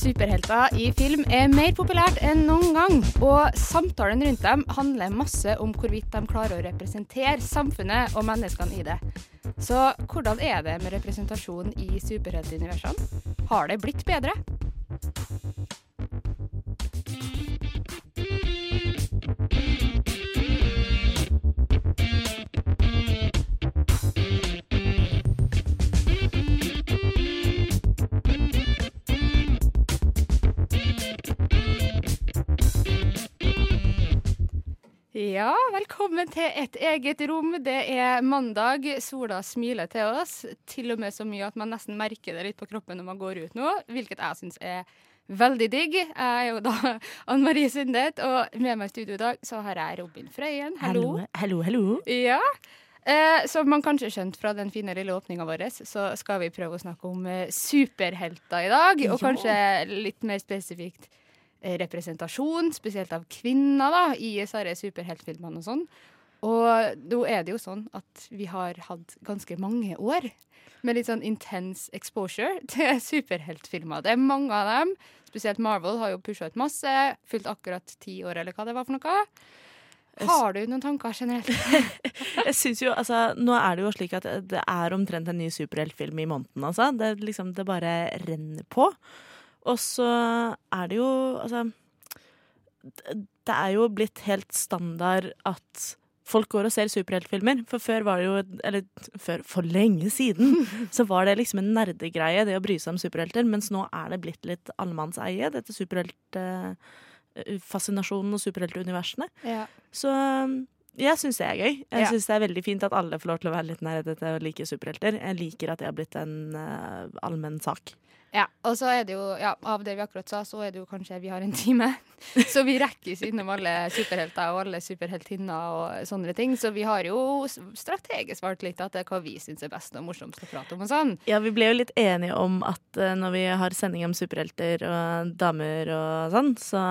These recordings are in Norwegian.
Superhelter i film er mer populært enn noen gang, og samtalen rundt dem handler masse om hvorvidt de klarer å representere samfunnet og menneskene i det. Så hvordan er det med representasjon i superheltuniversene? Har det blitt bedre? Ja, velkommen til et eget rom. Det er mandag. Sola smiler til oss. Til og med så mye at man nesten merker det litt på kroppen når man går ut nå, hvilket jeg syns er veldig digg. Jeg er jo da Anne Marie Sundet, og med meg i studio i dag så har jeg Robin Frøyen. Hallo. hallo, hallo. Ja. Eh, som man kanskje skjønt fra den fine lille åpninga vår, så skal vi prøve å snakke om eh, superhelter i dag. Og Ja. kanskje litt mer spesifikt representasjon, spesielt av kvinner, da, i disse superheltfilmene og sånn. Og nå er det jo sånn at vi har hatt ganske mange år med litt sånn intense exposure til superheltfilmer. Det er mange av dem. Spesielt Marvel har jo pusha ut masse. Fylt akkurat ti år, eller hva det var for noe. Har du noen tanker generelt? Jeg synes jo, altså, Nå er det jo slik at det er omtrent en ny superheltfilm i måneden. Altså. Det, liksom, det bare renner på. Og så er det jo Altså Det er jo blitt helt standard at folk går og ser superheltfilmer. For før var det jo Eller før, for lenge siden så var det liksom en nerdegreie, det å bry seg om superhelter. Mens nå er det blitt litt allemannseie, dette superheltfascinasjonen og superheltuniversene. Ja. Så um, jeg syns det er gøy. Jeg Ja. synes syns det er veldig fint at alle får lov til å være litt nerdete og like superhelter. Jeg liker at det har blitt en uh, allmenn sak. Ja, og så er det jo, ja, av det vi akkurat sa, så er det jo kanskje vi har en time. Så vi rekker ikke innom alle superhelter og alle superheltinner og sånne ting. Så vi har jo strategisk valgt litt at det er hva vi syns er best og morsomst å prate om og sånn. Ja, vi ble jo litt enige om at uh, når vi har sending om superhelter og damer og sånn, så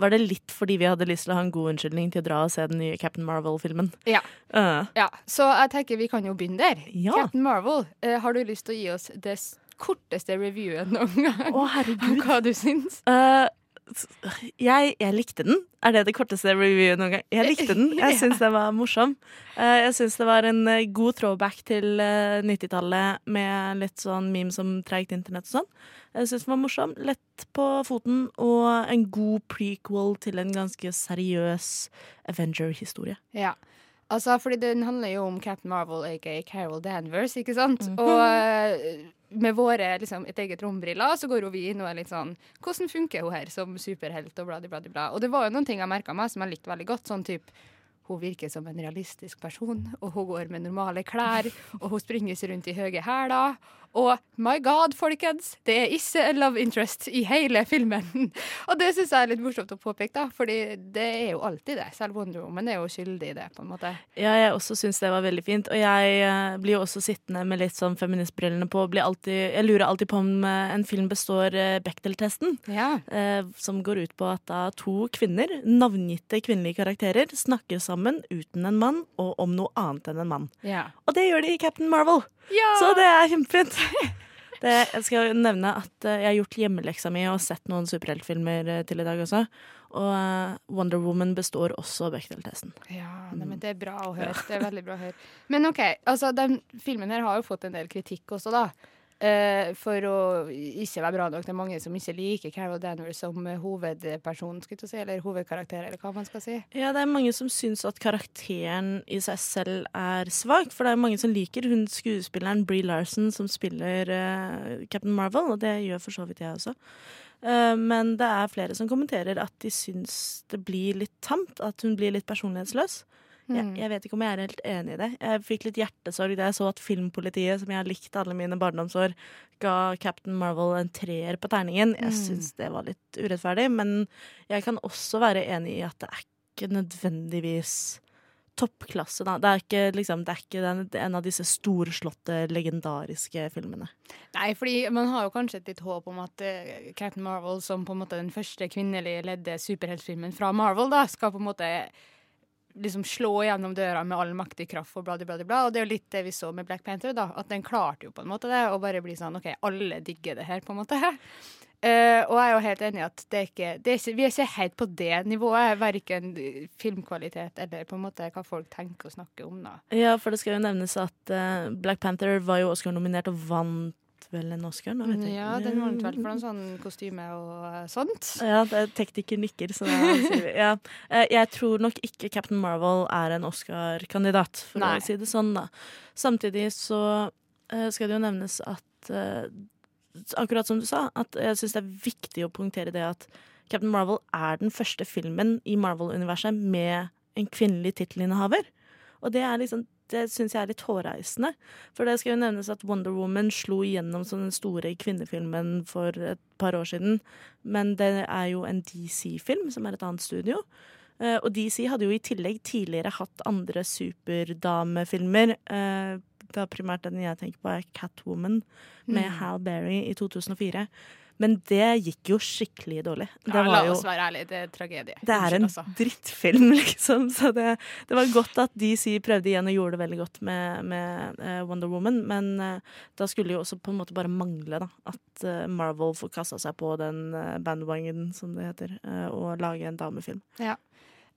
var det litt fordi vi hadde lyst til å ha en god unnskyldning til å dra og se den nye Captain Marvel-filmen. Ja. Uh, ja. Så jeg tenker vi kan jo begynne der. Ja. Captain Marvel, eh, har du lyst til å gi oss det korteste reviewet noen gang Å, om hva du syns? Uh, jeg, jeg likte den. Er det det korteste reviewet noen gang? Jeg likte den. Jeg syns den var morsom. Uh, jeg syns det var en uh, god throwback til uh, 90-tallet med litt sånn memes om treigt internett og sånn. Jeg syns den var morsom, lett på foten og en god prequel til en ganske seriøs Avenger-historie. Ja. Altså, fordi den handler jo om Captain Marvel, aka Carol Danvers, ikke sant? Mhm. Og eh, med våre liksom, et eget rombriller så går jo vi inn og er litt sånn Hvordan funker hun her som superhelt og bla, bla, bla. Og det var jo noen ting jeg merka meg som jeg likte veldig godt. Sånn type hun virker som en realistisk person, og hun går med normale klær, og hun springer seg rundt i høye hæler. Og my god, folkens, det er ikke en love interest i hele filmen. og det syns jeg er litt morsomt å påpeke, da, fordi det er jo alltid det. Selv Wonder Woman er jo skyldig i det, på en måte. Ja, jeg også syns det var veldig fint. Og jeg eh, blir jo også sittende med litt sånn feministbrillene på. Blir alltid, jeg lurer alltid på om eh, en film består uh, Bechdel-testen. Ja. eh, som går ut på at da to kvinner, navngitte kvinnelige karakterer, snakker sammen uten en mann og om noe annet enn en mann. Ja. Og det gjør de i Captain Marvel! Ja. Så det er kjempefint. Det, jeg skal nevne at eh, jeg har gjort hjemmeleksa mi og sett noen superheltfilmer eh, til i dag også. Og eh, Wonder Woman består også Bechdel-testen. Ja, nei, men det er bra å høre. Det er veldig bra å høre. Men OK, altså den filmen her har jo fått en del kritikk også, da. Eh, for å ikke være bra nok. Det er mange som ikke liker Carol Danvers som eh, hovedperson, skulle si, eller hovedkarakter, eller hva man skal si. Ja, det er mange som syns at karakteren i seg selv er svak. For det er mange som liker hun skuespilleren Bree Larson som spiller uh, Captain Marvel, og det gjør for så vidt jeg også. Men det er flere som kommenterer at de syns det blir litt tamt, at hun blir litt personlighetsløs. Jeg, Mm. jeg vet ikke om jeg er helt enig i det. Jeg fikk litt hjertesorg da jeg så at Filmpolitiet, som jeg har likt alle mine barndomsår, ga Captain Marvel en treer på terningen. Jeg Mm. syns det var litt urettferdig, men jeg kan også være enig i at det er ikke nødvendigvis toppklasse, da. Det er ikke, liksom, det er ikke den, en av disse storslåtte, legendariske filmene. Nei, fordi man har jo kanskje et litt håp om at uh, Captain Marvel, som på en måte den første kvinnelig ledde superheltfilmen fra Marvel, da, skal på en måte liksom slå gjennom døra med all makt i kraft og bla, bla, bla, bla. Og det er jo litt det vi så med Black Panther, da. At den klarte jo på en måte det, å bare bli sånn OK, alle digger det her, på en måte. Uh, og jeg er jo helt enig i at det er ikke, det er ikke, vi er ikke helt på det nivået. Verken filmkvalitet eller på en måte hva folk tenker og snakker om. da. Ja, for det skal jo nevnes at uh, Black Panther var jo Oscar-nominert og vant vel en Oscar? Nå vet jeg Ja, den vant vel for noen sånn kostyme og eh, sånt. Ja, det er tekniker nikker, så da sier vi ja. Eh, Jeg tror nok ikke Captain Marvel er en Oscar-kandidat, for Nei. å si det sånn, da. Samtidig så eh, skal det jo nevnes at Akkurat som du sa, at jeg syns det er viktig å poengtere det at Captain Marvel er den første filmen i Marvel-universet med en kvinnelig tittelinnehaver. Og det er liksom det syns jeg er litt hårreisende. For det skal jo nevnes at Wonder Woman slo igjennom som den store kvinnefilmen for et par år siden. Men det er jo en DC-film, som er et annet studio. Eh, og DC hadde jo i tillegg tidligere hatt andre superdamefilmer. Uh, da primært den jeg tenker på, er Catwoman med Mm. Hal Berry i 2004. Men det gikk jo skikkelig dårlig. Det Ja, la oss jo være ærlige, det er tragedie. det er en altså. drittfilm, liksom. Så det, det var godt at DC prøvde igjen og gjorde det veldig godt med, med eh, Wonder Woman. Men eh, da skulle jo også på en måte bare mangle da, at eh, Marvel får kasta seg på den bandwagon, som det heter, og lage en damefilm. Ja.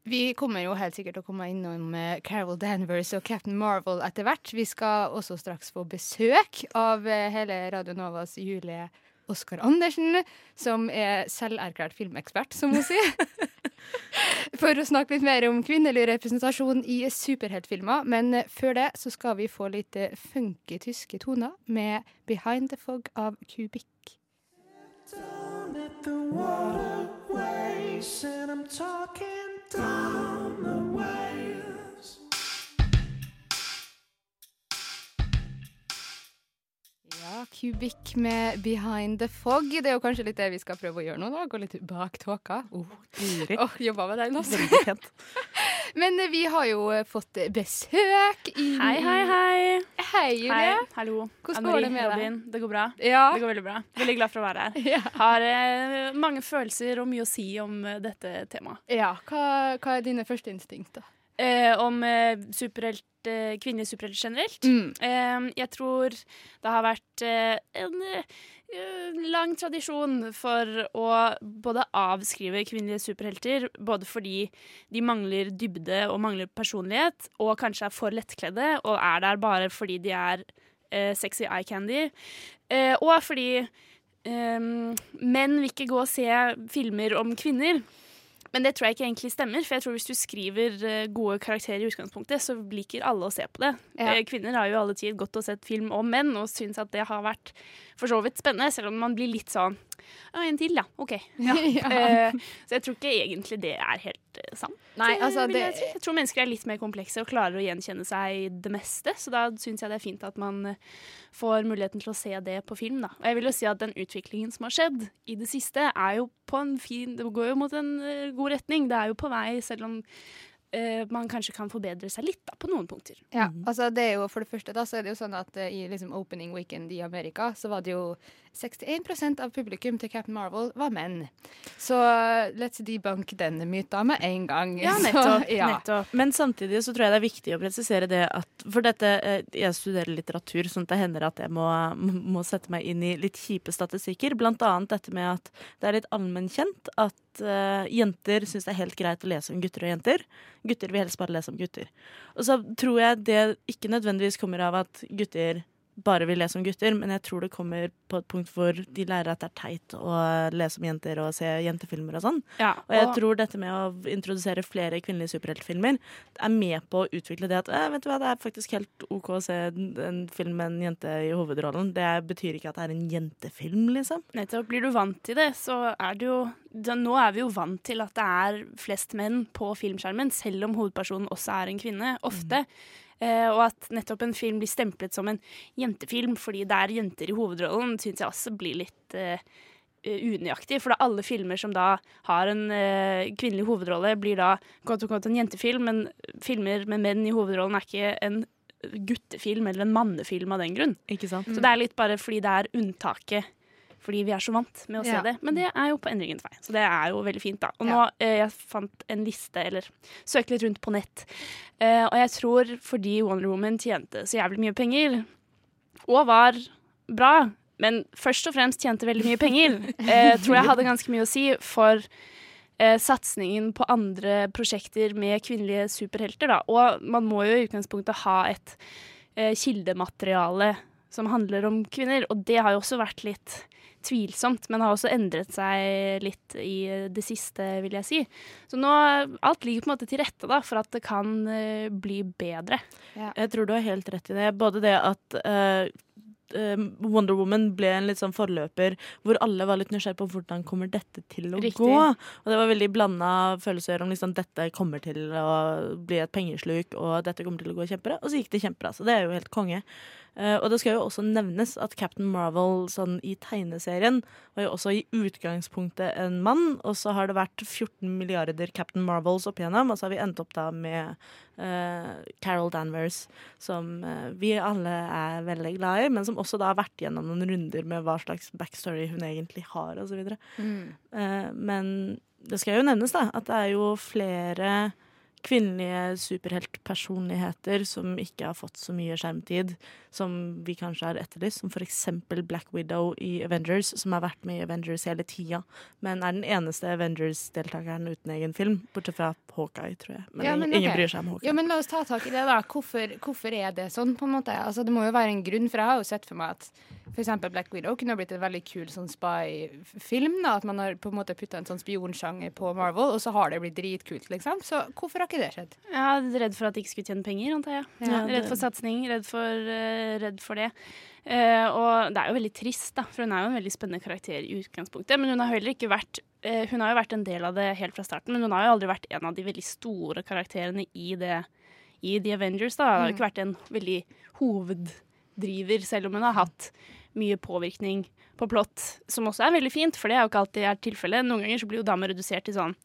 Vi kommer jo helt sikkert til å komme innom Carol Danvers og Captain Marvel etter hvert. Vi skal også straks få besøk av hele Radio Novas Julie Oskar Andersen, som er selverklært filmekspert, som hun sier. For å snakke litt mer om kvinnelig representasjon i superheltfilmer. Men før det så skal vi få litt eh, funky tyske toner med 'Behind the Fog' av Kubikk. Ja, Kubikk med 'Behind the Fog'. Det er jo kanskje litt det vi skal prøve å gjøre nå, da. Gå litt bak tåka. Oh, oh, Jobba med den, altså. Men eh, vi har jo eh, fått besøk i Hei, hei, hei. Hei, Julie. Hei, hallo. Hvordan Anne går det med deg? Robin. Det går bra. Ja. Det går veldig bra. Veldig glad for å være her. Ja. Har eh, mange følelser og mye å si om eh, dette temaet. ja. Hva, hva er dine første instinkt, da? Eh, om eh, superhelt, eh, kvinnelige superhelter generelt. Mm. Eh, jeg tror det har vært en lang tradisjon for å både avskrive kvinnelige superhelter, både fordi de mangler dybde og mangler personlighet, og kanskje er for lettkledde og er der bare fordi de er eh, sexy eye candy, eh, og fordi eh, menn vil ikke gå og se filmer om kvinner. Men det tror jeg ikke egentlig stemmer, for jeg tror hvis du skriver eh, gode karakterer i utgangspunktet, så liker alle å se på det. Ja. Eh, Kvinner har jo alle tid gått og sett film om menn, og syns at det har vært for så vidt spennende, selv om man blir litt sånn Ja, en til, ja. OK. Ja. Ja. Eh, så jeg tror ikke egentlig det er helt eh, sant. Nei, altså, det jeg, si. jeg tror mennesker er litt mer komplekse og klarer å gjenkjenne seg i det meste, så da syns jeg det er fint at man eh, får muligheten til å se det på film. Da. Og jeg vil jo si at den utviklingen som har skjedd i det siste, er jo på en fin Det går jo mot en eh, god retning. Det er jo på vei, selv om Uh, man kanskje kan forbedre seg litt da, på noen punkter. Ja, altså det er jo For det første da, så er det jo sånn at uh, i liksom opening weekend i Amerika så var det jo 61% av publikum til Captain Marvel var menn. Så eh, let's debunk den myta med en gang. Ja, Så, nettopp. ja. nettopp. Men samtidig så tror jeg det er viktig å presisere det at For dette eh, Jeg studerer litteratur, sånn at det hender at jeg må, må sette meg inn i litt kjipe statistikker. Blant annet dette med at det er litt allmennkjent at uh, jenter syns det er helt greit å lese om gutter og jenter. Gutter vil helst bare lese om gutter. Og så tror jeg det ikke nødvendigvis kommer av at gutter bare vil lese om gutter, men jeg tror det kommer på et punkt hvor de lærer at det er teit å lese om jenter og se jentefilmer og sånn. Ja, Og jeg tror dette med å introdusere flere kvinnelige superheltfilmer er med på å utvikle det at eh, vet du hva, det er faktisk helt OK å se en, film med en jente i hovedrollen. Det betyr ikke at det er en jentefilm, liksom. Nettopp. Blir du vant til det, så er det jo Nå er vi jo vant til at det er flest menn på filmskjermen, selv om hovedpersonen også er en kvinne, ofte. Eh, og at nettopp en film blir stemplet som en jentefilm fordi det er jenter i hovedrollen, syns jeg også blir litt eh, eh, unøyaktig. For da alle filmer som da har en eh, kvinnelig hovedrolle, blir da godt og godt en jentefilm, men filmer med menn i hovedrollen er ikke en guttefilm eller en mannefilm av den grunn. Ikke sant? Så det er litt bare fordi det er unntaket. Fordi vi er så vant med å se Ja. det. Men det er jo på endringens vei, så det er jo veldig fint. da. Og nå eh, jeg fant en liste, eller søkte litt rundt på nett, eh, og jeg tror fordi Wonder Woman tjente så jævlig mye penger, og var bra, men først og fremst tjente veldig mye penger, eh, tror jeg hadde ganske mye å si for eh, satsingen på andre prosjekter med kvinnelige superhelter. Da. Og man må jo i utgangspunktet ha et eh, kildemateriale som handler om kvinner, og det har jo også vært litt tvilsomt, men har også endret seg litt i det siste, vil jeg si. Så nå alt ligger på en måte til rette da, for at det kan uh, bli bedre. Jeg tror du har helt rett i det. Både det at eh, Wonder Woman ble en litt sånn forløper hvor alle var litt nysgjerrige på hvordan kommer dette til å Riktig. gå. Og det var veldig blanda følelser om liksom dette kommer til å bli et pengesluk, og dette kommer til å gå kjempebra. Og så gikk det kjempebra. Så det er jo helt konge. Eh, og det skal jo også nevnes at Captain Marvel sånn i tegneserien var jo også i utgangspunktet en mann, og så har det vært 14 milliarder Captain Marvels opp igjennom, og så har vi endt opp da med uh, Carol Danvers, som uh, vi alle er veldig glad i, men som også da har vært gjennom noen runder med hva slags backstory hun egentlig har, osv. Mm. Uh, men det skal jo nevnes da, at det er jo flere kvinnelige superheltpersonligheter som ikke har fått så mye skjermtid som vi kanskje har etterlyst, som eksempel Black Widow i Avengers, som har vært med i Avengers hele tida, men er den eneste Avengers-deltakeren uten egen film, bortsett fra Hawkeye, tror jeg. Men, Ja, men ingen okay. bryr seg om Hawkeye. Ja, men La oss ta tak i det. da. Hvorfor, hvorfor er det sånn? på en måte? Altså, Det må jo være en grunn, for jeg har jo sett for meg at f.eks. Black Widow kunne blitt en veldig kul sånn spy-film. da, At man har på en måte putta en sånn spionsjanger på Marvel, og så har det blitt dritkult. liksom. Så hvorfor har ikke det skjedd? Jeg er redd for at de ikke skulle tjene penger, antar jeg. Ja, redd for satsing, redd for, eh, redd for det. Uh, og det er jo veldig trist, da, for hun er jo en veldig spennende karakter i utgangspunktet. Men hun har heller ikke vært uh, Hun har jo vært en del av det helt fra starten, men hun har jo aldri vært en av de veldig store karakterene i det i The Avengers. da. Det har jo ikke vært en veldig hoveddriver, selv om hun har hatt mye påvirkning på plott, som også er veldig fint, for det er jo ikke alltid er tilfellet. Noen ganger så blir jo damer redusert til sånn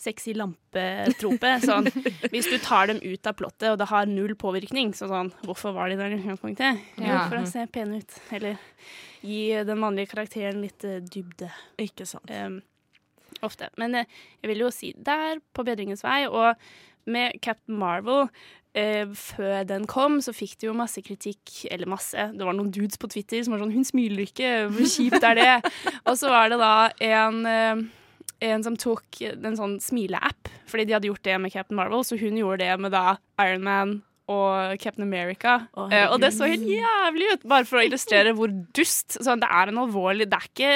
sexy lampetrope. Sånn, hvis du tar dem ut av plottet, og det har null påvirkning, så sånn Hvorfor var de der i utgangspunktet? Jo, for å se pene ut. Eller gi den mannlige karakteren litt eh, dybde. Ikke sant. Um, ofte. Men eh, jeg vil jo si der, på bedringens vei, og med Captain Marvel eh, før den kom, så fikk det jo masse kritikk, eller masse. Det var noen dudes på Twitter som var sånn 'Hun smiler ikke, hvor kjipt er det?' og så var det da en eh, en som tok en sånn smileapp, fordi de hadde gjort det med Captain Marvel, så hun gjorde det med da Iron Man og Captain America. Å, Eh, og det så helt jævlig ut, bare for å illustrere hvor dust. Sånn, det er en alvorlig Det er ikke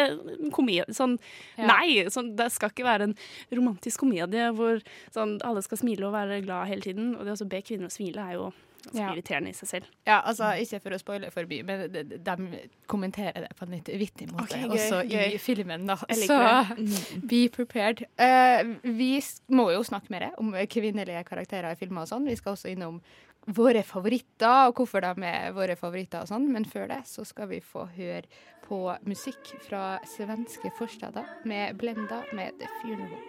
en komedie sånn, Ja. Nei, sånn, det skal ikke være en romantisk komedie hvor sånn, alle skal smile og være glad hele tiden. Og det å be kvinner å smile er jo ganske Ja. irriterende i seg selv. Ja, altså, Ikke for å spoile for mye, men de, de, kommenterer det på en litt vittig måte okay, gøy, også i filmen. da. Så be prepared. Uh, vi må jo snakke mer om kvinnelige karakterer i filmer og sånn. Vi skal også innom våre favoritter og hvorfor de er våre favoritter og sånn. Men før det så skal vi få høre på musikk fra svenske forsteder med Blenda med The Funeral.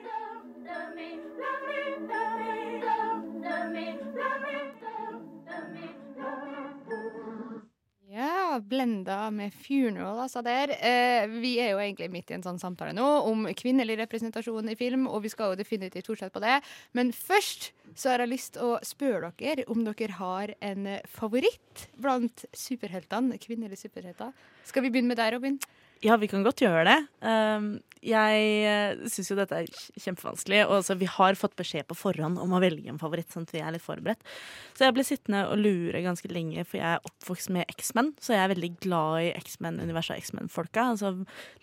Ja, Blenda med Funeral, altså der. Eh, vi er jo egentlig midt i en sånn samtale nå om kvinnelig representasjon i film, og vi skal jo definitivt fortsette på det. Men først så har jeg lyst til å spørre dere om dere har en favoritt blant superheltene, kvinnelige superhelter. Skal vi begynne med deg, Robin? Ja, vi kan godt gjøre det. Um, jeg syns jo dette er kjempevanskelig. Og altså, vi har fått beskjed på forhånd om å velge en favoritt, sånn at vi er litt forberedt. Så jeg ble sittende og lure ganske lenge, for jeg er oppvokst med X-Men. Så jeg er veldig glad i X-Men-universet av X-Men-folka. Og så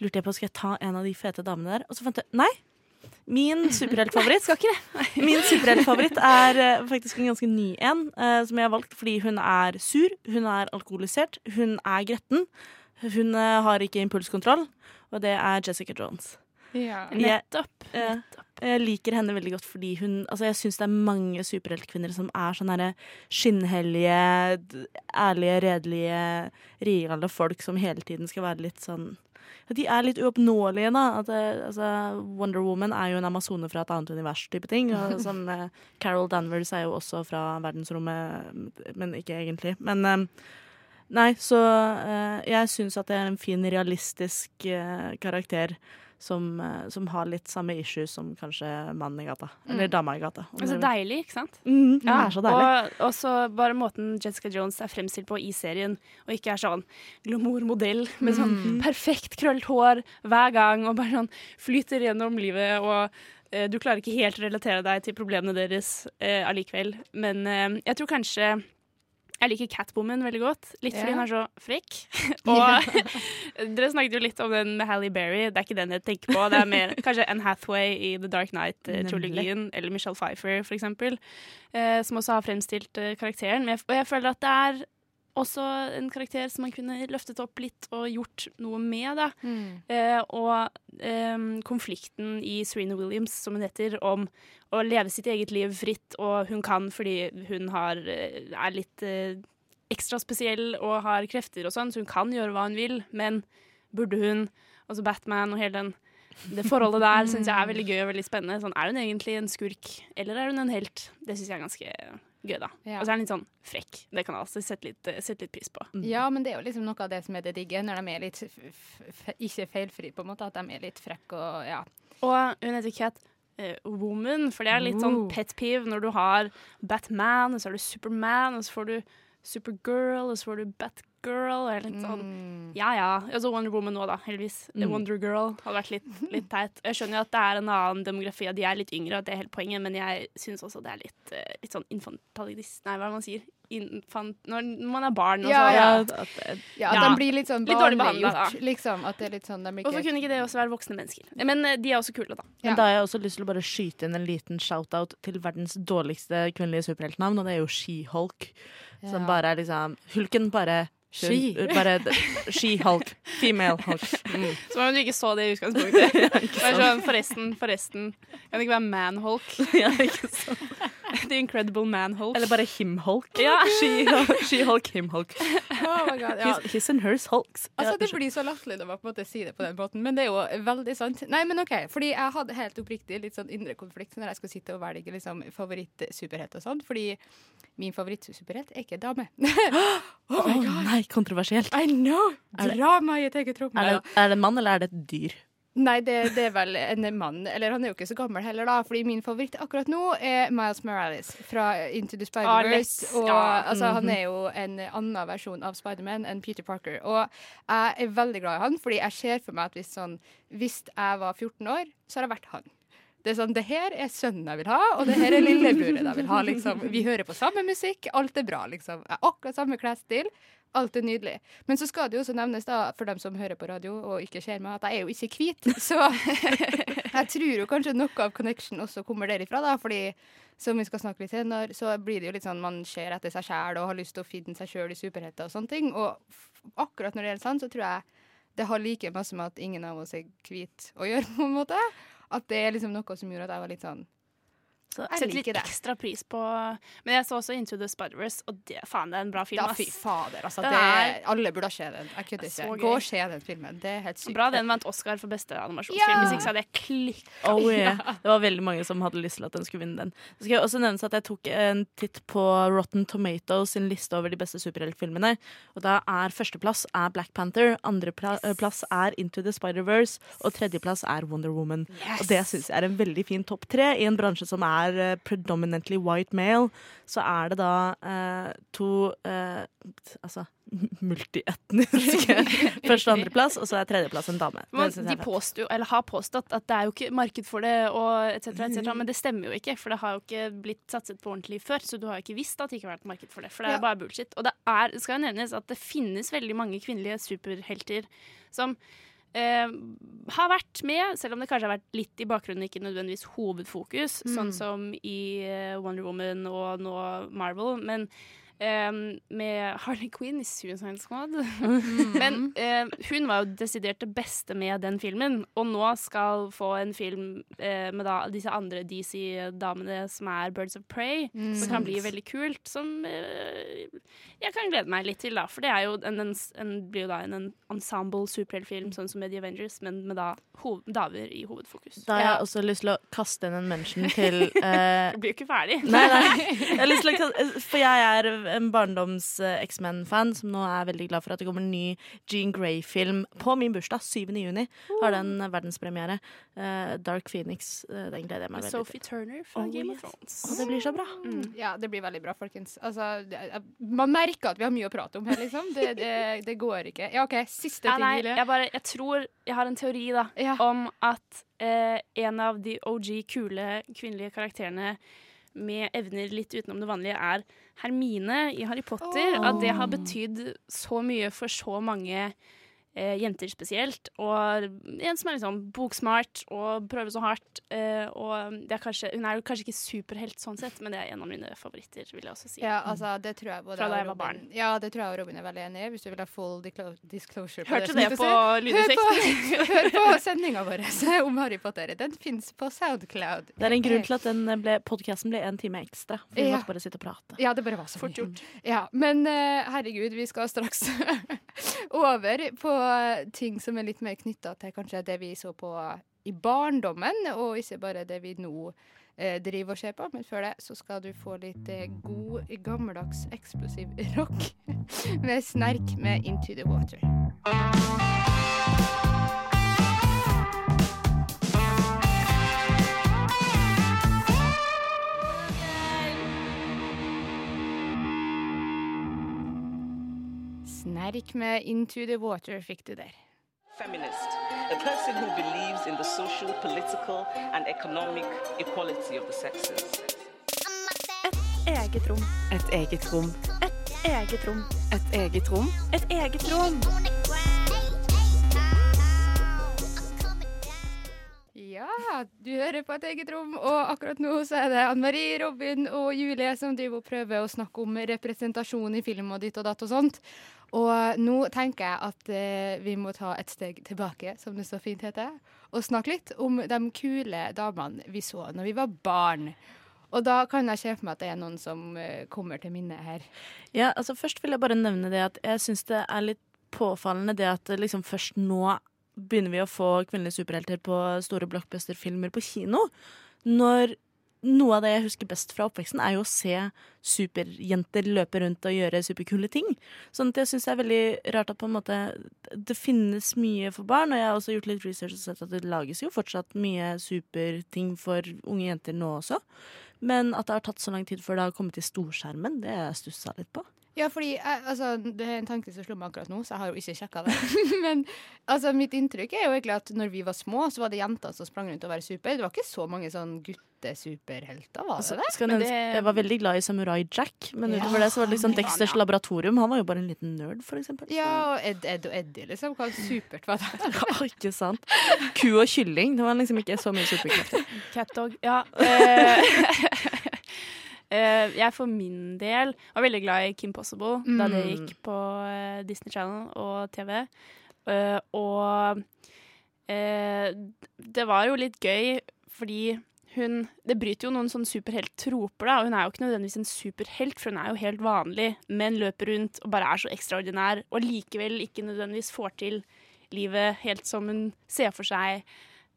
lurte jeg på skal jeg ta en av de fete damene der, og så fant jeg nei. Min superheltfavoritt Skal ikke det? Min superheltfavoritt er eh, faktisk en ganske ny en, eh, som jeg har valgt fordi hun er sur, hun er alkoholisert, hun er gretten. Hun eh, har ikke impulskontroll, og det er Jessica Jones. Ja. Jeg, Nettopp. eh, jeg liker henne veldig godt fordi hun Altså, jeg syns det er mange superheltkvinner som er sånn herre skinnhellige, ærlige, redelige, reale folk som hele tiden skal være litt sånn ja, de er litt uoppnåelige, da. At, eh, altså, Wonder Woman er jo en amazone fra et annet univers, type ting. Og som eh, Carol Danvers er jo også fra verdensrommet, men ikke egentlig. Men eh, nei, så eh, jeg syns at det er en fin, realistisk eh, karakter. Som, eh, som har litt samme issues som kanskje mannen i gata. Eller dama i gata. om Så deilig, ikke sant? Mm, det er så deilig. Og og så bare måten Jessica Jones er fremstilt på i serien, og ikke er sånn glamour-modell med sånn perfekt krøllet hår hver gang, og bare sånn flyter gjennom livet, og eh, du klarer ikke helt å relatere deg til problemene deres eh, allikevel. Men eh, jeg tror kanskje jeg liker Catwoman veldig godt, litt fordi yeah. hun er så frekk. Og dere snakket jo litt om den med Halle Berry. Det er ikke den jeg tenker på. Det er mer kanskje Anne Hathaway i The Dark Knight-trilogien, eller Michelle Pfeiffer, for eksempel, eh, som også har fremstilt eh, karakteren. Men jeg, og jeg føler at det er også en karakter som man kunne løftet opp litt og gjort noe med. Da. Eh, og eh, konflikten i Serena Williams, som hun heter, om å leve sitt eget liv fritt, og hun kan fordi hun har, eh, er litt eh, ekstra spesiell og har krefter og sånn, så hun kan gjøre hva hun vil, men burde hun Altså Batman og hele den det forholdet der syns jeg er veldig gøy og veldig spennende. Sånn, er hun egentlig en skurk, eller er hun en helt? Det syns jeg er ganske gøy, da. Ja. Og så er den litt sånn frekk. Det kan jeg også sette litt, eh, sette litt pris på. Ja, men det er jo liksom noe av det som er det digge, når de er litt f f ikke feilfri, på en måte. At de er litt frekke og ja. Og hun heter Cat uh, Woman, for det er litt sånn pet peeve når du har Batman, og så har du Superman, og så får du Supergirl, og så får du Batgirl. Og Eller er litt sånn Ja ja. Altså Wonder Woman nå, da, heldigvis. Wonder Girl hadde vært litt, litt teit. Jeg skjønner jo at det er en annen demografi, og de er litt yngre, og det er helt poenget, men jeg syns også det er litt, eh, litt sånn infantilist Nei, hva er det man sier? Infant... Når man er barn, og så Ja, ja. at, at, Ja, at de blir litt sånn barnegjort, liksom. At det er litt sånn, de ikke Hvorfor kunne ikke det også være voksne mennesker? Men eh, de er også kule, da. Men Ja. da har jeg også lyst til å bare skyte inn en liten shout-out til verdens dårligste kvinnelige superheltnavn, og det er jo She-Hulk. Som bare er liksom Hulken bare She. Bare She-Hulk. Female Hulk. Mm. Som om du ikke så det i utgangspunktet. Ja, ikke sånn, forresten, forresten. Kan det ikke være Man-Hulk? Ja, ikke sant? The Incredible Man-Hulk. Eller bare Him-Hulk. Ja. She-Hulk, She-Hulk, Him-Hulk. Oh my God, ja. His, his and hers Hulks. Altså, Det blir så latterlig når man på en måte sier det på den måten, men det er jo veldig sant. Nei, men OK, fordi jeg hadde helt oppriktig litt sånn indre konflikt når jeg skulle sitte og velge liksom, favorittsuperhelt og sånn, fordi min favorittsuperhelt er ikke dame. Å nei, kontroversielt. I know! Drama i et eget rom. Er det, er det en mann, eller er det et dyr? Nei, det, det er vel en mann. Eller han er jo ikke så gammel heller, da. Fordi min favoritt akkurat nå er Miles Morales fra Into the Spider-Verse. og Ja. altså, han er jo en annen versjon av Spiderman enn Peter Parker. Og jeg er veldig glad i han, fordi jeg ser for meg at hvis, sånn, hvis jeg var 14 år, så hadde jeg vært han. Det er sånn, det her er sønnen jeg vil ha, og det her er lillebroren jeg vil ha. liksom. Vi hører på samme musikk, alt er bra. liksom. Jeg har akkurat samme klesstil. Alt er nydelig. Men så skal det jo også nevnes, da, for dem som hører på radio og ikke ser meg, at jeg er jo ikke hvit. Så jeg tror jo kanskje noe av connection også kommer derifra, da. Fordi som vi skal snakke litt senere, så blir det jo litt sånn man ser etter seg sjæl og har lyst til å finne seg sjøl i superhelter og sånne ting. Og akkurat når det gjelder sånn, så tror jeg det har like masse med at ingen av oss er hvite å gjøre, på en måte. At det er liksom noe som gjorde at jeg var litt sånn Så Jeg Setter litt det. ekstra pris på Men jeg så også Into the Spider-Verse, og det, faen, det er en bra film. Ass. fy fader. Altså, det, er- alle burde se den. Jeg kødder ikke. Gå og se den filmen. Det er helt sykt. Bra den vant Oscar for beste animasjonsfilm. Ja! Hvis ikke så hadde jeg klikk. Oh, yeah. Det var veldig mange som hadde lyst til at den skulle vinne den. Så skal jeg også nevnes at jeg tok en titt på Rotten Tomatoes sin liste over de beste superheltfilmene. Og da er førsteplass er Black Panther, andreplass er Into the Spider-Verse, og tredjeplass er Wonder Woman. Og det syns jeg er en veldig fin topp tre i en bransje som er eh, predominantly white male. Så er det da eh, to eh, altså multietniske første- og andreplass, og så er tredjeplass en dame. Men de påstod, eller har påstått at det er jo ikke marked for det, og et cetera, et cetera, men det stemmer jo ikke. For det har jo ikke blitt satset på ordentlig før, så du har jo ikke visst at det ikke har vært marked for det. For det er Ja. bare bullshit. Og det, er, det skal jo nevnes at det finnes veldig mange kvinnelige superhelter som eh, har vært med, selv om det kanskje har vært litt i bakgrunnen, ikke nødvendigvis hovedfokus, sånn som i eh, Wonder Woman og nå Marvel. Men eh, med Harley Quinn i Suicide Squad. Mm. Men eh, hun var jo desidert det beste med den filmen, og nå skal få en film uh, med da disse andre DC-damene som er Birds of Prey, Mm. som kan bli veldig kult. Som uh, jeg kan glede meg litt til, da. For det jo en, en, en, blir jo da en, en ensemble superheltfilm, sånn som med The Avengers, men med da hov, damer i hovedfokus. Da har Ja. jeg også lyst til å kaste inn en mention til uh, Du blir jo ikke ferdig. Nei, nei. Jeg har lyst til å, kaste- for jeg er en barndoms eh, X-Men-fan som nå er veldig glad for at det kommer en ny Jean Grey-film på min bursdag. 7. juni har den verdenspremiere. Uh, Dark Phoenix. Uh, den gleder jeg meg veldig til. Sophie Turner fra Oh, Game of Thrones. Å, det blir så bra. Mm. Ja, det blir veldig bra, folkens. Altså, det, man merker at vi har mye å prate om her, liksom. Det, det, det går ikke. Ja, OK, siste Ja, ting, Julie. jeg, bare, jeg tror Jeg har en teori da Ja. om at eh, en av de OG kule kvinnelige karakterene med evner litt utenom det vanlige, er Hermine i Harry Potter. oh. At det har betydd så mye for så mange eh, jenter spesielt. Og en som er liksom boksmart og prøver så hardt. Eh, og det er kanskje, hun er jo kanskje ikke superhelt sånn sett, men det er en av mine favoritter, vil jeg også si. Ja, altså, det tror jeg både Fra da jeg var barn. Ja, det tror jeg og Robin er veldig enig i, hvis du vil ha full disclosure. på Hørte som det på seg. Hør på, hør på sendinga vår om Harry Potter. Den fins på Soundcloud. Det er en grunn til at den ble, podcasten ble en time ekstra. For vi Ja. måtte bare sitte og prate. Ja, det bare var så Fort gjort. Ja, men eh, herregud, vi skal straks over på ting som er litt mer knytta til kanskje det vi så på i barndommen, og ikke bare det vi nå eh, driver og ser på. Men før det så skal du få litt eh, god, gammeldags, eksplosiv rock med snerk med Into the Water. Snerk med Into the Water fikk du der. feminist, a person who believes in the social, political, and economic equality of the sexes. Eget rom. Et eget rom. Et Eget rom. Et eget rom. Et eget rom. Ja, du hører på et eget rom, og akkurat nå så er det Ann Marie, Robin og Julie som driver og prøver å snakke om representasjon i film og ditt og datt og sånt. Og nå tenker jeg at eh, vi må ta et steg tilbake, som det så fint heter, og snakke litt om de kule damene vi så når vi var barn. Og da kan jeg se for meg at det er noen som eh, kommer til minne her. Ja, altså Først vil jeg bare nevne det at jeg syns det er litt påfallende det at liksom først nå begynner vi å få kvinnelige superhelter på store blockbuster-filmer på kino. Når noe av det jeg husker best fra oppveksten, er jo å se superjenter løpe rundt og gjøre superkule ting. Sånn at jeg syns det er veldig rart at på en måte det finnes mye for barn. Og jeg har også gjort litt research og sett at det lages jo fortsatt mye superting for unge jenter nå også. Men at det har tatt så lang tid før det har kommet til storskjermen, det har jeg stussa litt på. Ja, fordi jeg, altså, Det er en tanke som slår meg akkurat nå, så jeg har jo ikke sjekka det. Men altså, mitt inntrykk er jo egentlig at når vi var små, så var det jenter som sprang rundt og var super. Det var ikke så mange sånn guttesuperhelter, var det Altså, det? skal Men det- Jeg var veldig glad i Samurai Jack, men Ja. utover det så var det liksom Dexters Laboratorium. Han var jo bare en liten nerd, for eksempel. Ja, og Ed, Ed og Eddie, liksom. Hva supert var det? Ja, ikke sant? Ku og kylling. Det var liksom ikke så mye superkrefter. Catdog. Ja. Eh, jeg for min del var veldig glad i Kim Possible da det Mm. gikk på eh, Disney Channel og TV. Eh, og eh, det var jo litt gøy fordi hun Det bryter jo noen sånne superhelttroper, da. Og hun er jo ikke nødvendigvis en superhelt, for hun er jo helt vanlig, men løper rundt og bare er så ekstraordinær, og likevel ikke nødvendigvis får til livet helt som hun ser for seg.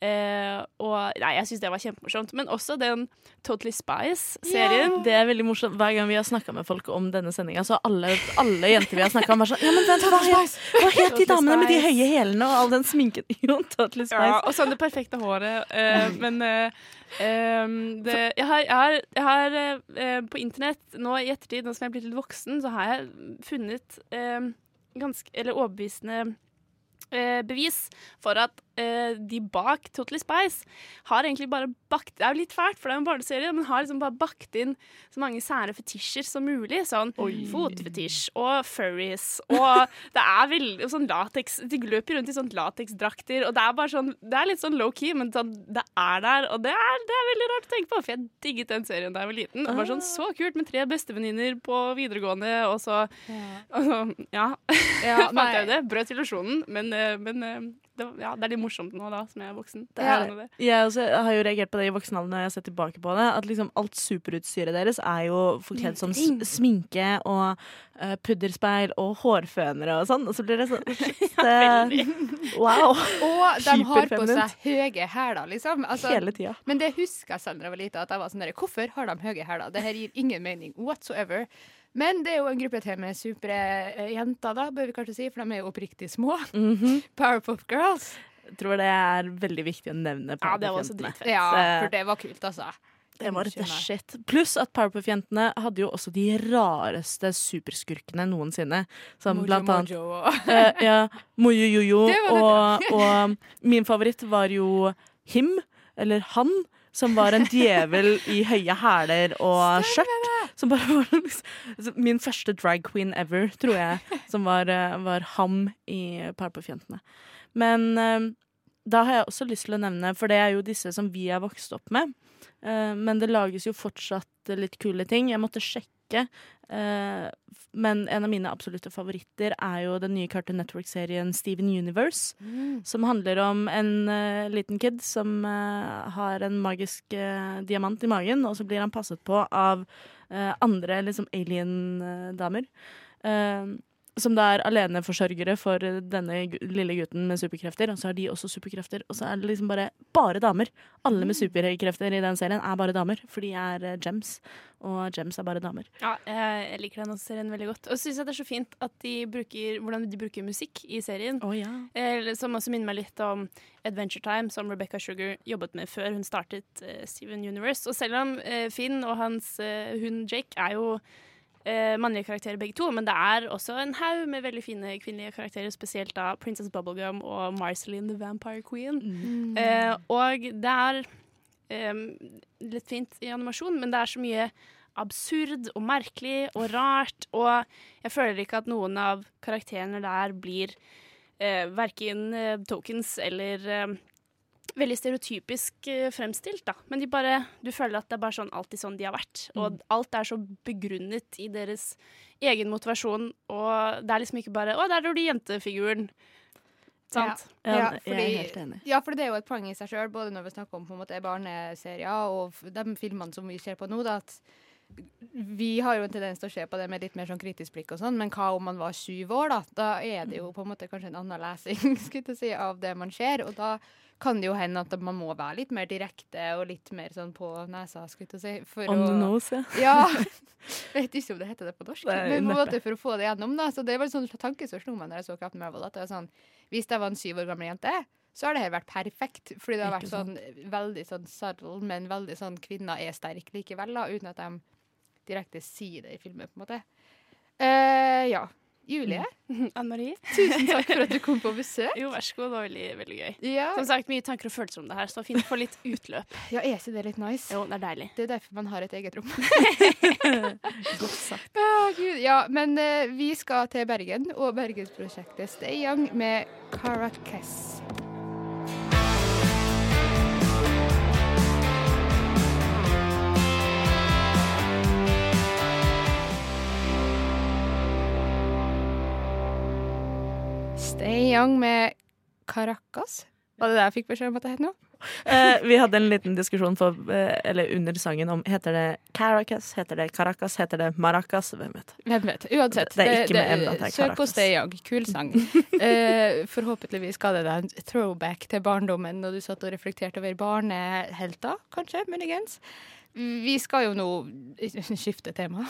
Eh, og nei, jeg syns det var kjempemorsomt. Men også den Totally Spice-serien. Det er veldig morsomt. Hver gang vi har snakka med folk om denne sendinga, så har alle, alle jenter vi har snakka med, vært sånn Ja, men vent, hva hva het de damene med de høye hælene og all den sminken? Jo, Totally Ja, og sånn det perfekte håret. eh, men eh, ehm, det, jeg har, jeg har, jeg har eh, på internett nå i ettertid, nå som jeg er blitt litt voksen, så har jeg funnet eh, ganske, eller overbevisende eh, bevis for at eh, de bak Totally Spice har egentlig bare bakt Det er jo litt fælt, for det er en barneserie, men har liksom bare bakt inn så mange sære fetisjer som mulig. Sånn fotfetisj og furries. Og det er veldig sånn lateks De løper rundt i sånn lateksdrakter, og det er bare sånn Det er litt sånn low-key, men sånn, det er der, og det er, det er veldig rart å tenke på, for jeg digget den serien da jeg var liten. Det var sånn så kult med tre bestevenninner på videregående, og så og så, Ja. Ja, fant jeg jo det. Brøt illusjonen. Men, eh, men eh, det, ja, det er litt morsomt nå, da, som jeg er voksen. Det er noe. Jeg også har jo reagert på det i voksen alder når jeg har sett tilbake på det. At liksom alt superutstyret deres er jo forkledd som sminke og uh, pudderspeil og hårfønere og sånn. Og så blir det sånn shit, det, Wow. Og de har på seg høye hæler, liksom. Altså, Hele tida. Men det husker jeg selv da jeg var lita. At jeg var sånn Hvorfor har de høye hæler? Det her gir ingen mening whatsoever. Men det er jo en gruppe til med supre eh, jenter, da, bør vi kanskje si, for de er jo oppriktig små. Mhm. Powerpuff Girls. Jeg tror det er veldig viktig å nevne. Ja, det var også Powerpuff-jentene. dritfett. Ja, for det var kult, altså. Det var the shit. Pluss at Powerpuff-jentene hadde jo også de rareste superskurkene noensinne. Som Mojo blant annet Mojo og eh, ja, Mojo-jojo. Og, og min favoritt var jo Him, eller Han, som var en djevel i høye hæler og skjørt. Som bare var liksom, Min første drag queen ever, tror jeg, som var, eh, var Ham i Powerpuff-jentene. Men eh, da har jeg også lyst til å nevne, for det er jo disse som vi har vokst opp med. Eh, men det lages jo fortsatt litt kule ting. Jeg måtte sjekke. Eh, Uh, men en av mine absolutte favoritter er jo den nye Cartoon Network-serien Steven Universe. Som handler om en uh, liten kid som uh, har en magisk diamant i magen, og så blir han passet på av andre liksom alien-damer. eh, som da er aleneforsørgere for denne lille gutten med superkrefter. Og så har de også superkrefter. Og så er det liksom bare bare damer. Alle med superkrefter i den serien er bare damer, for de er eh, gems. Og gems er bare damer. Ja, jeg liker den også serien veldig godt. Og så syns det er så fint at de bruker, hvordan de bruker musikk i serien. Å ja. Eh, Som også minner meg litt om Adventure Time, som Rebecca Sugar jobbet med før hun startet eh, Steven Universe. Og selv om eh, Finn og hans eh, hund Jake er jo eh, mannlige karakterer begge to, men det er også en haug med veldig fine kvinnelige karakterer, spesielt da Princess Bubblegum og Marceline the Vampire Queen. Eh, og det er eh, litt fint i animasjon, men det er så mye absurd og merkelig og rart, og jeg føler ikke at noen av karakterene der blir eh, verken eh, tokens eller veldig stereotypisk eh, fremstilt, da. Men de bare, du føler at det er bare sånn alltid sånn de har vært. Og alt er så begrunnet i deres egen motivasjon, og det er liksom ikke bare 'Å, der er du jentefiguren'. Sant? Ja, Ja, jeg er helt enig. Ja, for det er jo et poeng i seg sjøl, både når vi snakker om på en måte barneserier og de filmene som vi ser på nå, da, at vi har jo en tendens til å se på det med litt mer sånn kritisk blikk og sånn, men hva om man var syv år, da? Da er det jo på en måte kanskje en annen lesing skulle jeg si, av det man ser, og da kan det jo hende at man må være litt mer direkte og litt mer sånn på nesa, skulle jeg si. For On the å- nose, ja. Vet ikke om det heter det på norsk, Nei, men på en måte for å få det gjennom, da. Så det var en sånn tanke som slo meg når jeg så Captain Marvel, at det var sånn Hvis jeg var en syv år gammel jente, så har det her vært perfekt. Fordi det har vært sånn veldig sånn subtle, men veldig sånn kvinner er sterk likevel, da, uten at de direkte sier det i filmen, på en måte. Uh, ja. Julie, Anne Marie? tusen takk for at du kom på besøk. Jo, vær så god. Det var veldig, veldig gøy. Ja, Som sagt, mye tanker og følelser om det her, så det var fint å få litt utløp. ja er ikke det litt nice? Jo, det er deilig. Det er derfor man har et eget rom. Godt sagt. Å, Gud. Ja, men uh, vi skal til Bergen og Bergensprosjektet Stay Young med Caracas. Stay Young med Caracas. Var det det jeg fikk beskjed om at det het nå? Uh, vi hadde en liten diskusjon for, uh, eller under sangen om heter det Caracas, heter det Caracas, heter det Maracas? Hvem vet? Hvem vet. Uansett. Det er ikke med det Søk på. Stay Young. Kul sang. uh, forhåpentligvis ga det deg en throwback til barndommen når du satt og reflekterte over barnehelter, kanskje, muligens. Vi skal jo nå skifte tema.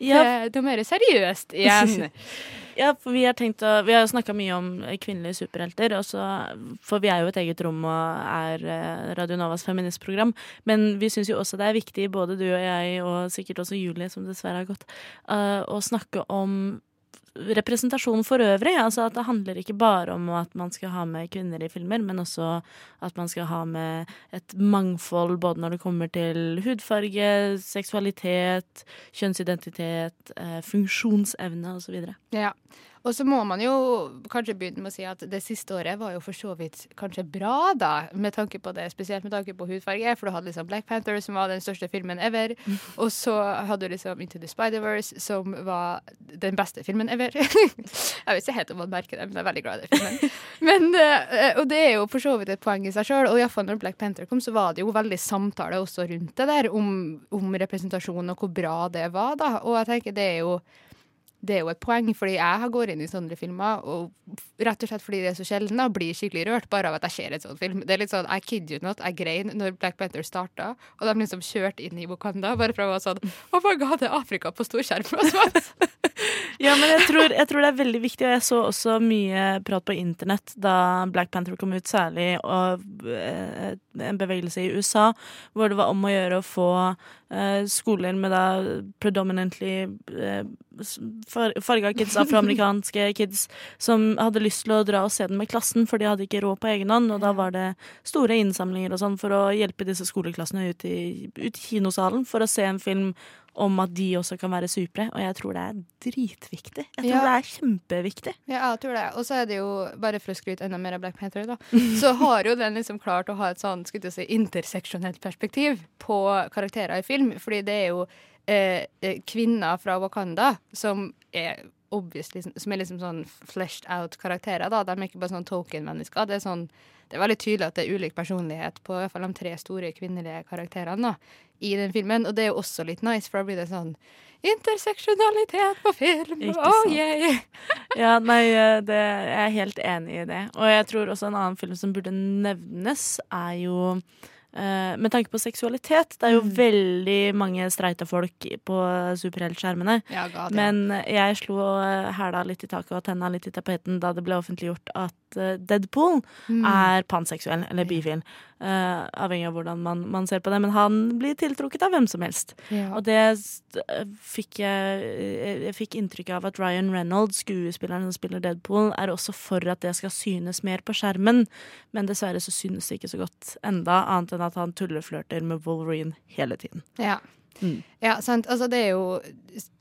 Ja, Det er mer seriøst igjen. ja for vi har tenkt å Vi har snakka mye om kvinnelige superhelter, og så, for vi er jo et eget rom og er eh, Radio Novas feministprogram. Men vi syns jo også det er viktig, både du og jeg, og sikkert også Julie, som dessverre har gått, eh, å snakke om representasjon for øvrig. Altså at det handler ikke bare om at man skal ha med kvinner i filmer, men også at man skal ha med et mangfold både når det kommer til hudfarge, seksualitet, kjønnsidentitet, eh, funksjonsevne osv. Ja. Og så må man jo kanskje begynne med å si at det siste året var jo for så vidt kanskje bra, da, med tanke på det, spesielt med tanke på hudfarge, for du hadde liksom Black Panther, som var den største filmen ever, og så hadde du liksom Into the Spider-Verse, som var den beste filmen ever. Jeg vet ikke helt om man merker det, men jeg er veldig glad i den filmen. Men, eh, og det er jo for så vidt et poeng i seg sjøl, og iallfall når Black Panther kom, så var det jo veldig samtale også rundt det der, om, om representasjon og hvor bra det var, da, og jeg tenker det er jo det er jo et poeng, fordi jeg går inn i sånne filmer, og rett og slett fordi det er så sjelden, da blir skikkelig rørt bare av at jeg ser en sånn film. Det er litt sånn, I kid you not, jeg grein når Black Panther starta, og de liksom kjørte inn i Wakanda bare for å være sånn Oh my god, det er Afrika på storskjerm! Ja, men jeg tror, jeg tror det er veldig viktig, og jeg så også mye prat på internett da Black Panther kom ut, særlig, og eh, en bevegelse i USA, hvor det var om å gjøre å få eh, skoler med da predominantly eh, farga kids, afroamerikanske kids, som hadde lyst til å dra og se den med klassen, for de hadde ikke råd på egen hånd, og da var det store innsamlinger og sånn for å hjelpe disse skoleklassene ut i, ut i kinosalen for å se en film om at de også kan være supre, og jeg tror det er dritviktig. Jeg tror Ja. det er kjempeviktig. Ja, jeg tror det. Og så er det jo, bare for å skryte enda mer av Black Panther, da, så har jo den liksom klart å ha et sånn, skulle jeg si, interseksjonelt perspektiv på karakterer i film. Fordi det er jo eh, eh, kvinner fra Wakanda som er obviously, som er liksom sånn fleshed out karakterer, da. De er ikke bare sånn token-mennesker. Det er sånn det er veldig tydelig at det er ulik personlighet på i hvert fall de tre store kvinnelige karakterene da, i den filmen. Og det er jo også litt nice, for da blir det sånn interseksjonalitet på film! Oh, yeah. Ja, nei, eh, det, jeg er helt enig i det. Og jeg tror også en annen film som burde nevnes, er jo eh, med tanke på seksualitet. Det er jo veldig mange streite folk på superheltskjermene. Ja, ja. Men jeg slo hæla litt i taket og tenna litt i tapeten da det ble offentliggjort at eh, Deadpool Mm. er panseksuell, eller bifil. Uh, avhengig av hvordan man, man ser på det. Men han blir tiltrukket av hvem som helst. Ja. Og det fikk jeg Jeg fikk inntrykk av at Ryan Reynolds, skuespilleren som spiller Deadpool, er også for at det skal synes mer på skjermen. Men dessverre så synes det ikke så godt enda, annet enn at han tulleflørter med Wolverine hele tiden. Ja. Mm. ja, sant. Altså, det er jo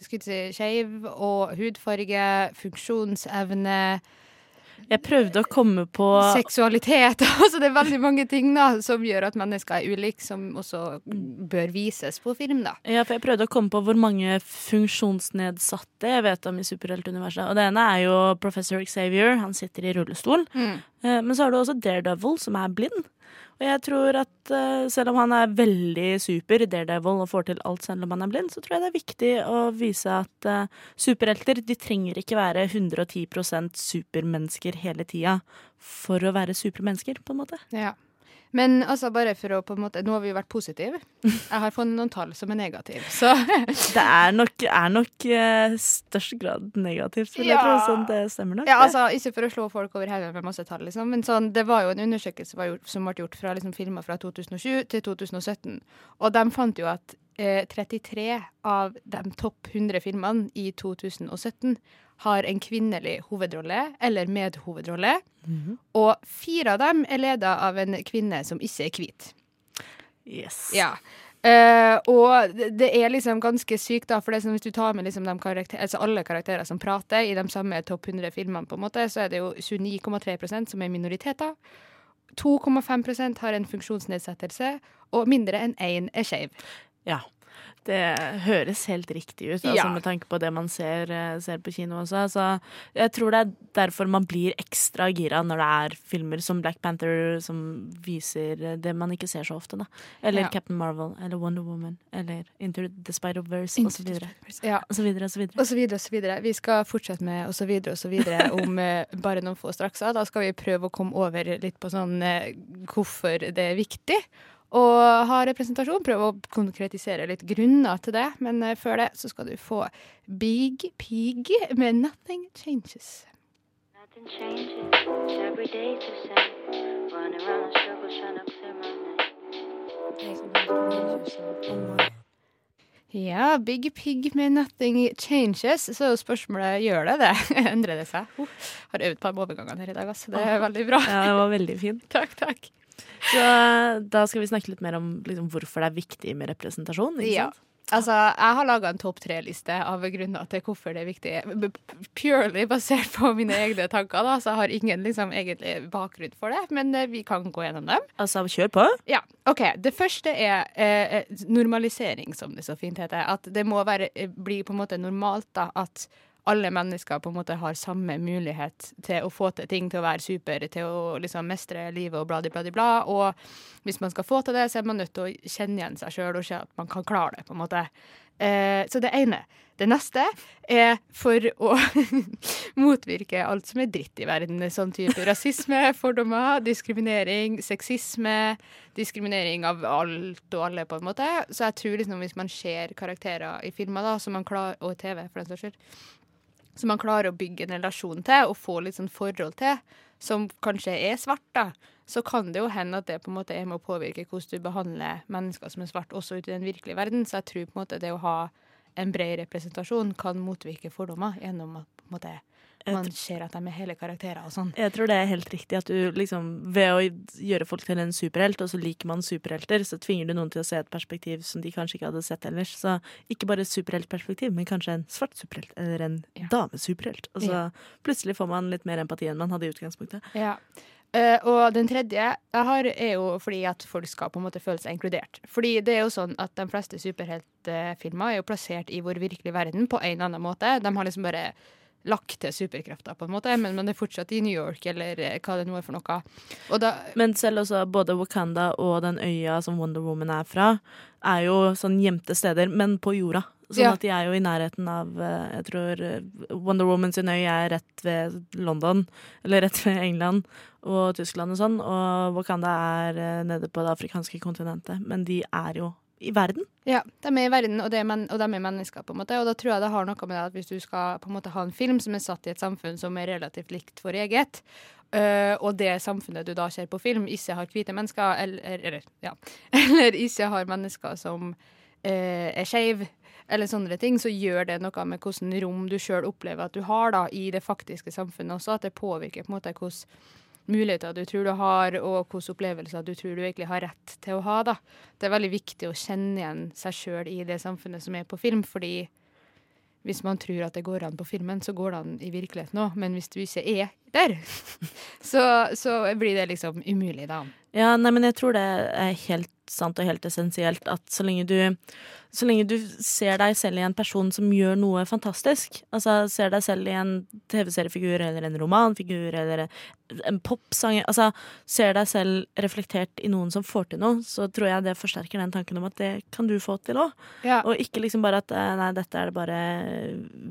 skulle si, skeiv og hudfarge, funksjonsevne, Jeg prøvde å komme på seksualitet Altså, det er veldig mange ting da som gjør at mennesker er ulike, som også bør vises på film, da. Ja, for jeg prøvde å komme på hvor mange funksjonsnedsatte jeg vet om i superheltuniverset. Og det ene er jo Professor Xavier, han sitter i rullestol. Mm. Eh, Men så har du også Daredevil, som er blind. Og jeg tror at uh, selv om han er veldig super, Daredevil, og får til alt selv om han er blind, så tror jeg det er viktig å vise at uh, superhelter de trenger ikke være 110% supermennesker hele tida for å være supermennesker, på en måte. Ja. Men altså, bare for å på en måte Nå har vi jo vært positive. Jeg har funnet noen tall som er negative, så Det er nok, er nok eh, størst grad negativt, vil jeg Ja. tro. Sånn, det stemmer nok. Ja, altså, Ikke for å slå folk over hodet med masse tall, liksom, men sånn, det var jo en undersøkelse som som ble gjort fra liksom, filmer fra 2007 til 2017. Og de fant jo at eh, 33 av de topp 100 filmene i 2017 har en kvinnelig hovedrolle eller medhovedrolle. Og fire av dem er leda av en kvinne som ikke er hvit. Yes. Ja. Uh, og det- er liksom ganske sykt, da, for det som hvis du tar med liksom de karakter, altså alle karakterer som prater i de samme topp 100 filmene, på en måte, så er det jo 29,3% som er minoriteter. 2,5% har en funksjonsnedsettelse, og mindre enn én er skeiv. Ja. Det høres helt riktig ut, altså, Ja. med tanke på det man ser, eh, ser på kino også. Så jeg tror det er derfor man blir ekstra gira når det er filmer som Black Panther som viser det man ikke ser så ofte, da. Eller Ja. Captain Marvel, eller Wonder Woman, eller Into the Spider-Verse, videre. Ja. Og så videre, og så videre. Og så videre og så videre. Vi skal fortsette med og så videre og så videre om eh, bare noen få straks. Da skal vi prøve å komme over litt på sånn eh, hvorfor det er viktig å ha representasjon. Prøve å konkretisere litt grunner til det. Men eh, før det så skal du få Big Pig med 'Nothing Changes'. Nothing changes, every day's the same. Running around in circles trying to clear my name. Ja, Big Pig med 'Nothing Changes'. Så er jo spørsmålet gjør det det. Endrer det seg? Oh, har øvd på de overgangene her i dag, altså. Det er veldig bra. Ja, det var veldig fint. Takk, takk. Så da skal vi snakke litt mer om liksom, hvorfor det er viktig med representasjon. Ja. sant? Altså, jeg har laga en topp tre-liste av grunner til hvorfor det er viktig. Purely basert på mine egne tanker, da, så jeg har ingen liksom, egentlig bakgrunn for det. Men eh, vi kan gå gjennom dem. Altså, kjør på. Ja, ok. Det første er eh, eh, normalisering, som det så fint heter. At det må være, eh, bli på en måte normalt da, at alle mennesker på en måte har samme mulighet til å få til ting, til å være super, til å liksom mestre livet og bladi, bladi, bla. Og hvis man skal få til det, så er man nødt til å kjenne igjen seg sjøl og se at man kan klare det, på en måte. Eh, så det ene. Det neste er for å motvirke alt som er dritt i verden. Sånn type rasisme, fordommer, diskriminering, sexisme. Diskriminering av alt og alle, på en måte. Så jeg tror liksom hvis man ser karakterer i filmer, da, og TV, for den saks skyld, som man klarer å bygge en relasjon til og få litt sånn forhold til, som kanskje er svart, da, så kan det jo hende at det på en måte er med å påvirke hvordan du behandler mennesker som er svart, også ute i den virkelige verden. Så jeg tror på en måte det å ha en bred representasjon kan motvirke fordommer gjennom at på en måte man ser at de er hele karakterer og sånn. Jeg tror det er helt riktig at du liksom Ved å gjøre folk til en superhelt, og så liker man superhelter, så tvinger du noen til å se et perspektiv som de kanskje ikke hadde sett ellers. Så ikke bare superheltperspektiv, men kanskje en svart superhelt eller en Ja. damesuperhelt. Og så Ja. plutselig får man litt mer empati enn man hadde i utgangspunktet. Ja. Uh, og den tredje jeg har, er jo fordi at folk skal på en måte føle seg inkludert. Fordi det er jo sånn at de fleste superheltfilmer er jo plassert i vår virkelige verden på en eller annen måte. De har liksom bare lagt til superkrefter, på en måte, men man er fortsatt i New York, eller eh, hva det nå er for noe. Da, Men selv også både Wakanda og den øya som Wonder Woman er fra, er jo sånn gjemte steder, men på jorda. Sånn Ja. at de er jo i nærheten av eh, Jeg tror eh, Wonder Woman sin øy er rett ved London, eller rett ved England og Tyskland og sånn, og Wakanda er nede på det afrikanske kontinentet. Men de er jo i verden. Ja, de er i verden, og, er men, og de er mennesker, på en måte. Og da tror jeg det har noe med det at hvis du skal på en måte ha en film som er satt i et samfunn som er relativt likt for eget, øh, og det samfunnet du da ser på film, ikke har hvite mennesker, eller, eller, ja, eller ikke har mennesker som øh, er skeive, eller sånne ting, så gjør det noe med hvordan rom du sjøl opplever at du har da, i det faktiske samfunnet også. At det påvirker på en måte hvordan muligheter du tror du har, og hvilke opplevelser du tror du egentlig har rett til å ha. da. Det er veldig viktig å kjenne igjen seg sjøl i det samfunnet som er på film, fordi hvis man tror at det går an på filmen, så går det an i virkeligheten òg. Men hvis du ikke er der, så, så blir det liksom umulig, da. Ja, nei, men jeg tror det er helt sant og helt essensielt at så lenge du så lenge du ser deg selv i en person som gjør noe fantastisk, altså ser deg selv i en TV-seriefigur eller en romanfigur eller en popsanger, altså ser deg selv reflektert i noen som får til noe, så tror jeg det forsterker den tanken om at det kan du få til òg. Ja. Og ikke liksom bare at eh, nei, dette er det bare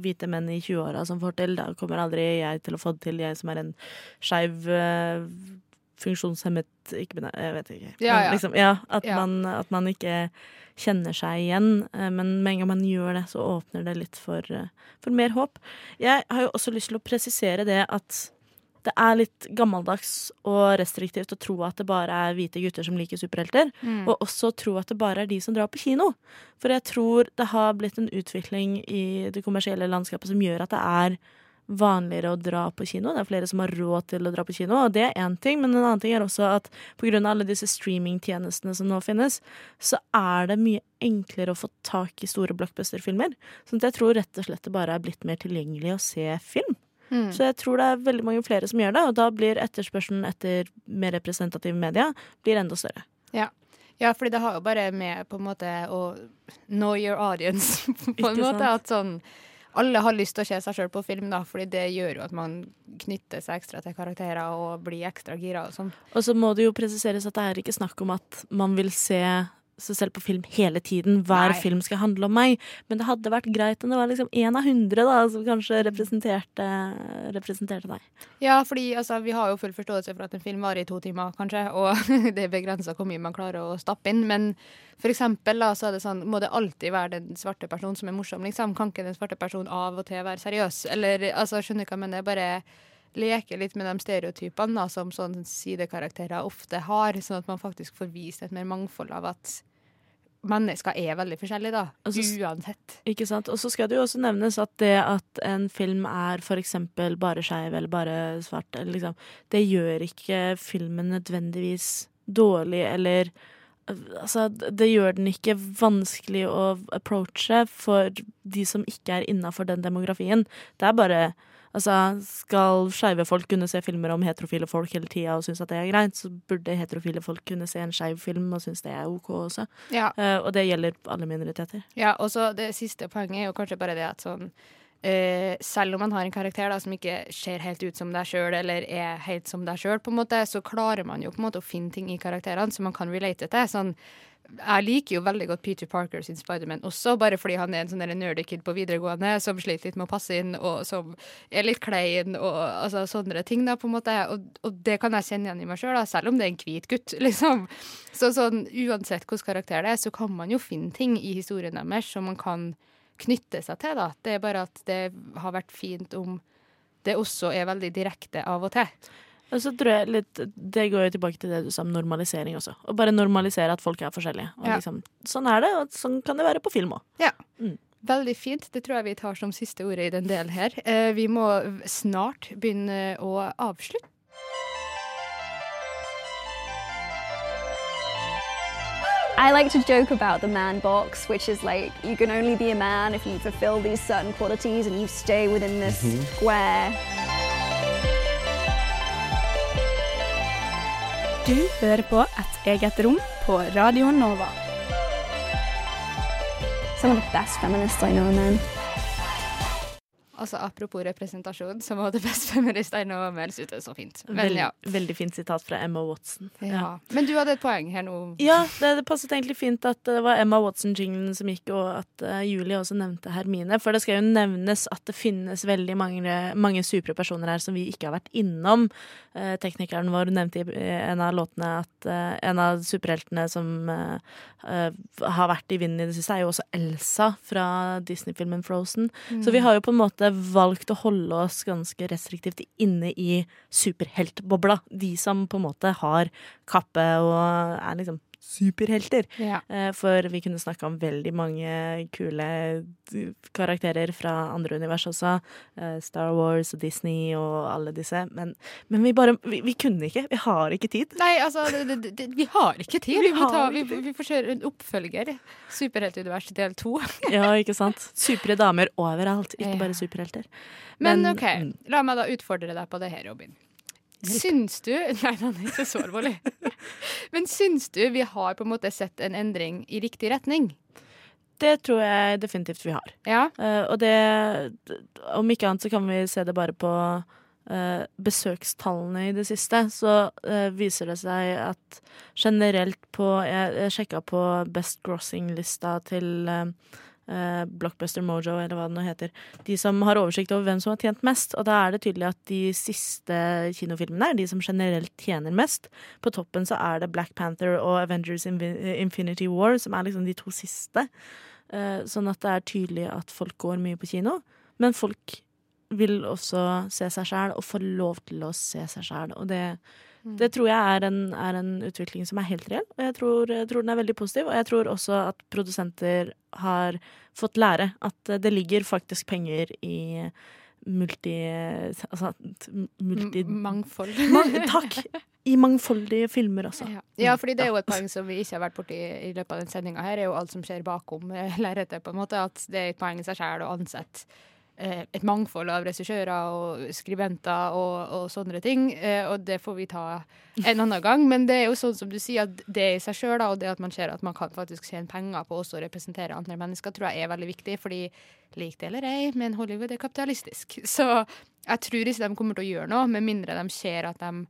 hvite menn i 20-åra som får til, da kommer aldri jeg til å få det til, jeg som er en skeiv eh, funksjonshemmet ikke Jeg vet ikke. Ja, ja. Liksom, ja at. Man, at man ikke kjenner seg igjen. eh, Men med en gang man gjør det, så åpner det litt for, eh, for mer håp. Jeg har jo også lyst til å presisere det at det er litt gammeldags og restriktivt å tro at det bare er hvite gutter som liker superhelter. Mm. Og også tro at det bare er de som drar på kino. For jeg tror det har blitt en utvikling i det kommersielle landskapet som gjør at det er vanligere å dra på kino. Det er flere som har råd til å dra på kino, og det er én ting. Men en annen ting er også at pga. alle disse streamingtjenestene som nå finnes, så er det mye enklere å få tak i store blockbuster-filmer. Sånn at jeg tror rett og slett det bare er blitt mer tilgjengelig å se film. Mm. Så jeg tror det er veldig mange flere som gjør det, og da blir etterspørselen etter mer representative media blir enda større. Ja, fordi det har jo bare med på en måte å know your audience, på en Ikke måte. sant? At sånn alle har lyst til å se seg sjøl på film, da, fordi det gjør jo at man knytter seg ekstra til karakterer og blir ekstra gira og sånn. Og så må det jo presiseres at det er ikke snakk om at man vil se seg selv på film hele tiden. Hver Nei. film skal handle om meg. Men det hadde vært greit om det var liksom én av hundre da, som kanskje representerte, representerte deg. Ja, fordi altså, vi har jo full forståelse for at en film varer i to timer, kanskje, og det er begrensa hvor mye man klarer å stappe inn. Men for eksempel da, så er det sånn, må det alltid være den svarte personen som er morsom, liksom? Kan ikke den svarte personen av og til være seriøs? Eller, altså, skjønner du hva jeg mener? Bare leke litt med de stereotypene da, som sånne sidekarakterer ofte har, sånn at man faktisk får vist et mer mangfold av at mennesker er veldig forskjellige, da. Altså, Uansett. Ikke sant? Og så skal det jo også nevnes at det at en film er for eksempel bare skeiv eller bare svart, eller liksom, det gjør ikke filmen nødvendigvis dårlig eller Altså, det gjør den ikke vanskelig å approache for de som ikke er innafor den demografien. Det er bare Altså, skal skeive folk kunne se filmer om heterofile folk hele tida og synes at det er greit, så burde heterofile folk kunne se en skeiv film og synes det er OK også. Ja. Uh, og det gjelder alle minoriteter. Ja, og så det siste poenget er jo kanskje bare det at sånn uh, Selv om man har en karakter da som ikke ser helt ut som deg sjøl, eller er helt som deg sjøl, så klarer man jo på en måte å finne ting i karakterene som man kan relate til. Sånn jeg liker jo veldig godt Peter Parker sin Spiderman også, bare fordi han er en sånn der nerdy kid på videregående som sliter litt med å passe inn, og som er litt klein, og altså, sånne ting, da, på en måte. Og, og det kan jeg kjenne igjen i meg sjøl, selv om det er en hvit gutt, liksom. Så sånn, uansett hvilken karakter det er, så kan man jo finne ting i historien deres som man kan knytte seg til, da. Det er bare at det har vært fint om det også er veldig direkte av og til. Og så tror jeg litt Det går jo tilbake til det du sa om normalisering også. Å bare normalisere at folk er forskjellige. Og Ja. liksom, sånn er det, og sånn kan det være på film òg. Ja. Mm. Veldig fint. Det tror jeg vi tar som siste ordet i den delen her. Eh, vi må snart begynne å avslutte. I like to joke about the man box, which is like you can only be a man if you fulfill these certain qualities and you stay within this square. Du hører på Et eget rom på Radio Nova. Some of the best feminists I know, man. Altså Apropos representasjon, så må det best feminist I know meldes ut. så fint. Men ja. veldig fint sitat fra Emma Watson. ja. Men du hadde et poeng her nå. Ja, det, det passet egentlig fint at det var Emma Watson-jinglen som gikk, og at uh, Julie også nevnte Hermine. For det skal jo nevnes at det finnes veldig mange, mange supre personer her som vi ikke har vært innom. Uh, teknikeren vår nevnte i en av låtene at uh, en av superheltene som har vært i vinden i det siste, er jo også Elsa fra Disney-filmen Frozen. Så vi har jo på en måte valgt å holde oss ganske restriktivt inne i superheltbobla. De som på en måte har kappe og er liksom superhelter. Ja. Eh, For vi kunne snakka om veldig mange kule karakterer fra andre univers også. Eh, Star Wars og Disney og alle disse. Men, men vi bare vi, vi kunne ikke. Vi har ikke tid. Nei, altså, det, det, det, vi har ikke tid. Vi ta, vi, vi får kjøre en oppfølger. Superheltunivers del to. Ja, ikke sant? Supre damer overalt, ikke bare superhelter. Men, Men, OK, mm. la meg da utfordre deg på det her, Robin. Syns du Nei, den er ikke så alvorlig. Men syns du vi har på en måte sett en endring i riktig retning? Det tror jeg definitivt vi har. Ja. Uh, og det Om ikke annet så kan vi se det bare på uh, besøkstallene i det siste. Så uh, viser det seg at generelt på Jeg, jeg sjekka på Best Grossing-lista til eh, eh, Blockbuster Mojo, eller hva det nå heter. De som har oversikt over hvem som har tjent mest. Og da er det tydelig at de siste kinofilmene er de som generelt tjener mest. På toppen så er det Black Panther og Avengers Infinity War, som er liksom de to siste. Eh, Sånn at det er tydelig at folk går mye på kino. Men folk vil også se seg sjæl og få lov til å se seg sjæl. Og det, det tror jeg er en, er en utvikling som er helt reell, og jeg tror, jeg tror den er veldig positiv. Og jeg tror også at produsenter har fått lære at det ligger faktisk penger i multi... Altså multi... Mangfold. Mang, takk! I mangfoldige filmer også. Ja. ja, fordi det er jo et poeng som vi ikke har vært borti i løpet av den sendinga her, er jo alt som skjer bakom eh, lerretet, på en måte. At det er et poeng i seg sjøl å ansette eh, et mangfold av regissører og skribenter og, og sånne ting. Eh, og det får vi ta en annen gang. Men det er jo sånn som du sier, at det i seg sjøl, og det at man ser at man kan faktisk tjene penger på også å representere andre mennesker, tror jeg er veldig viktig. Fordi lik det eller ei, men Hollywood er kapitalistisk. Så jeg tror ikke de kommer til å gjøre noe, med mindre de ser at de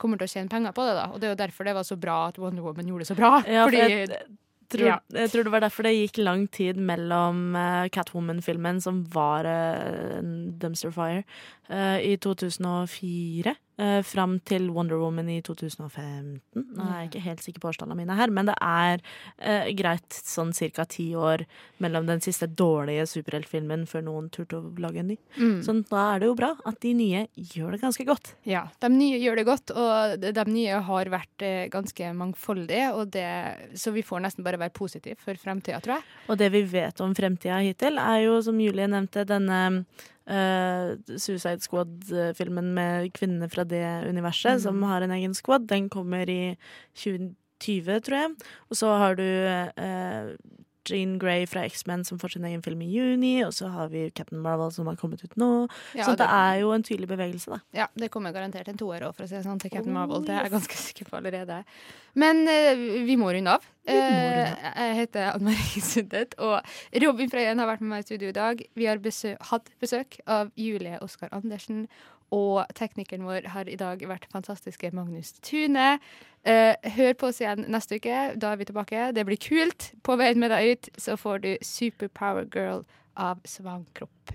kommer til å tjene penger på det. da Og det er jo derfor det var så bra at Wonder Woman gjorde det så bra. Ja, for fordi tror, Ja. jeg tror det var derfor det gikk lang tid mellom uh, Catwoman-filmen, som var uh, dumpster fire, uh, i 2004. eh, fram til Wonder Woman i 2015. Nå er jeg ikke helt sikker på årstallene mine her, men det er uh, greit sånn cirka ti år mellom den siste dårlige superheltfilmen før noen turte å lage en ny. Mm. Så da er det jo bra at de nye gjør det ganske godt. Ja, de nye gjør det godt, og de nye har vært eh, ganske mangfoldige, det, så vi får nesten bare være positive for fremtida, tror jeg. Og det vi vet om fremtida hittil, er jo, som Julie nevnte, denne eh, Suicide Squad-filmen med kvinnene fra det universet, mm. som har en egen squad. Den kommer i 2020, tror jeg. Og så har du eh, Jean Grey fra X-Men som får sin egen film i juni, og så har vi Captain Marvel som har kommet ut nå. Ja, så det det- er jo en tydelig bevegelse, da. Ja, det kommer garantert en toer òg, for å si det sånn, til Captain Oh, Marvel. Det er jeg ganske sikker på allerede. Men uh, vi må runde av. må runde Eh, jeg heter Anne Marie Sundet, og Robin Frøyen har vært med meg i studio i dag. Vi har besø hatt besøk av Julie Oskar Andersen, og teknikeren vår har i dag vært fantastiske Magnus Tune. Uh, hør på oss igjen neste uke. Da er vi tilbake. Det blir kult. På veien med deg ut så får du Superpower Girl av Svankropp.